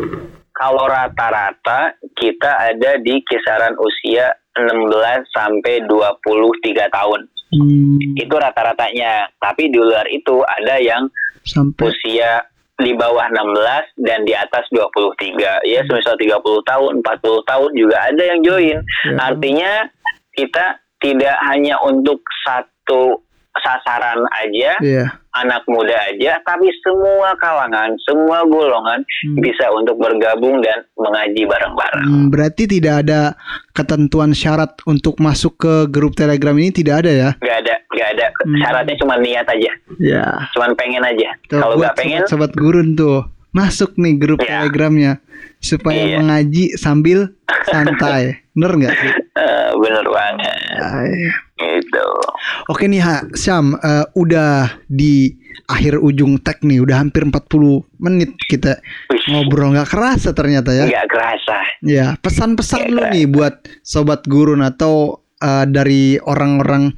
kalau rata-rata kita ada di kisaran usia 16 sampai 23 tahun Hmm, itu rata-ratanya tapi di luar itu ada yang sampai usia di bawah 16 dan di atas 23. Ya, semisal 30 tahun, 40 tahun juga ada yang join. Ya. Artinya kita tidak hanya untuk satu sasaran aja, Iya. anak muda aja, tapi semua kalangan, semua golongan Hmm. bisa untuk bergabung dan mengaji bareng-bareng. Hmm, berarti tidak ada ketentuan syarat untuk masuk ke grup Telegram ini tidak ada ya? Gak ada, gak ada. Hmm. Syaratnya cuma niat aja, Ya. cuma pengen aja. Kalau buat gak pengen, sobat, gurun tuh masuk nih grup Ya. Telegramnya supaya Iya. mengaji sambil santai. Bener nggak sih? bener banget. Ay. Gitu. Oke nih Ha, Syam, eh, udah di akhir ujung tag nih, udah hampir 40 menit kita Wih, ngobrol nggak kerasa ternyata ya. nggak kerasa. Ya, pesan-pesan lu kerasa. nih buat sobat gurun atau eh, dari orang-orang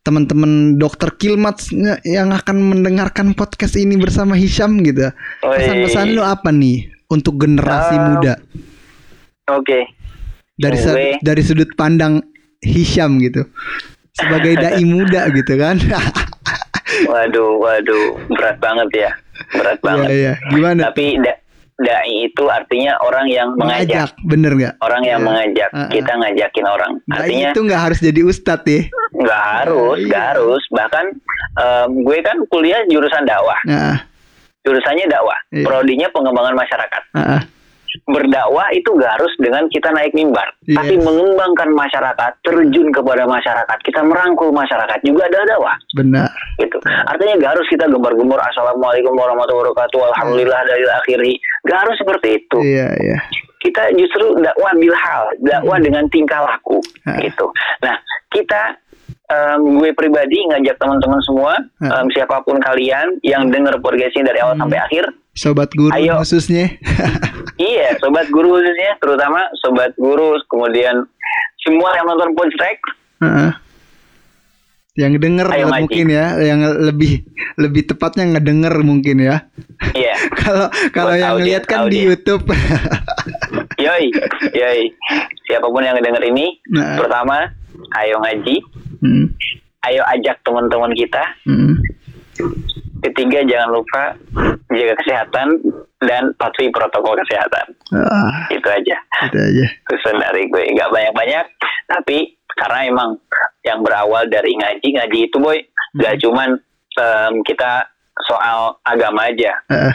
teman-teman dokter Kilmat yang akan mendengarkan podcast ini bersama Hisham gitu. Wih. Pesan-pesan lu apa nih untuk generasi muda Oke. Dari dari sudut pandang Hisham gitu. Sebagai dai muda gitu kan. Waduh, waduh, berat banget ya, berat Iya, banget. iya. Gimana? Tapi da- dai itu artinya orang yang mengajak, Mengajak, bener nggak? orang yang Iya. mengajak. Uh-uh. Kita ngajakin orang. Dai Artinya itu nggak harus jadi ustadz ya. nggak harus, Iya. nggak harus. Bahkan em, gue kan kuliah jurusan dakwah, Nah, jurusannya dakwah, Iya. prodinya pengembangan masyarakat. ah, ah. Berdakwah itu gak harus dengan kita naik mimbar, Yes. tapi mengembangkan masyarakat, terjun kepada masyarakat, kita merangkul masyarakat juga adalah dakwah. benar. gitu. Artinya gak harus kita gembar-gembor assalamualaikum warahmatullahi wabarakatuh, alhamdulillah dari akhiri. Gak harus seperti itu. Iya, iya. Kita justru dakwah bilhal, dakwah dengan tingkah laku, Ah. gitu. Nah, kita em, gue pribadi ngajak teman-teman semua, em, siapa pun kalian yang dengar podcast ini dari awal Hmm. sampai akhir, Sobat guru Ayo. khususnya. iya, sobat guru khususnya, terutama sobat guru, kemudian semua yang nonton podcast, Heeh. yang denger Ayo mungkin ya, yang lebih lebih tepatnya ngedenger mungkin ya. Iya. Kalau kalau yang lihat kan di. YouTube. Yoi, yoi. Siapa pun yang denger ini, Nah. pertama, ayo ngaji, Hmm, ayo ajak teman-teman kita. hmm. Ketiga, jangan lupa jaga kesehatan dan patuhi protokol kesehatan. Ah, Itu aja. itu aja. Pesan dari gue nggak banyak-banyak, tapi karena emang yang berawal dari ngaji, ngaji itu boy, nggak cuman em, kita soal agama aja, Ah,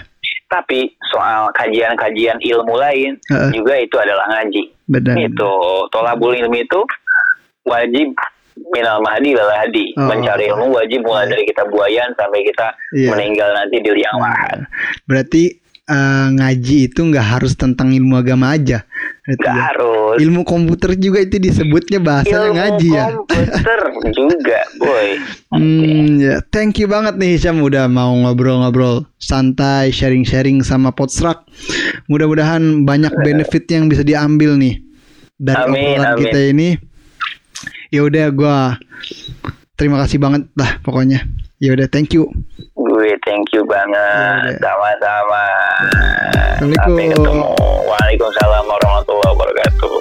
tapi soal kajian-kajian ilmu lain Heeh. juga itu adalah ngaji. benar. Itu tolabul ilmi itu wajib minal mahdi lal hadi. Oh. Mencari ilmu wajib mulai dari kita buayan sampai kita Iya. meninggal nanti di liang lahat. Berarti eh, ngaji itu nggak harus tentang ilmu agama aja. Berarti Gak ya. harus. Ilmu komputer juga itu disebutnya bahasanya Ilmu ngaji ya. komputer juga, boy. Hmm, ya, thank you banget nih Hisham udah mau ngobrol-ngobrol santai, sharing-sharing sama Potstrak. Mudah-mudahan banyak benefit yang bisa diambil nih dari Amin, obrolan amin. kita ini. Ya udah gua terima kasih banget lah pokoknya. Ya udah, thank you. Gue thank you banget. Ya udah. Sama-sama. Sampai ketemu. Waalaikumsalam warahmatullahi wabarakatuh.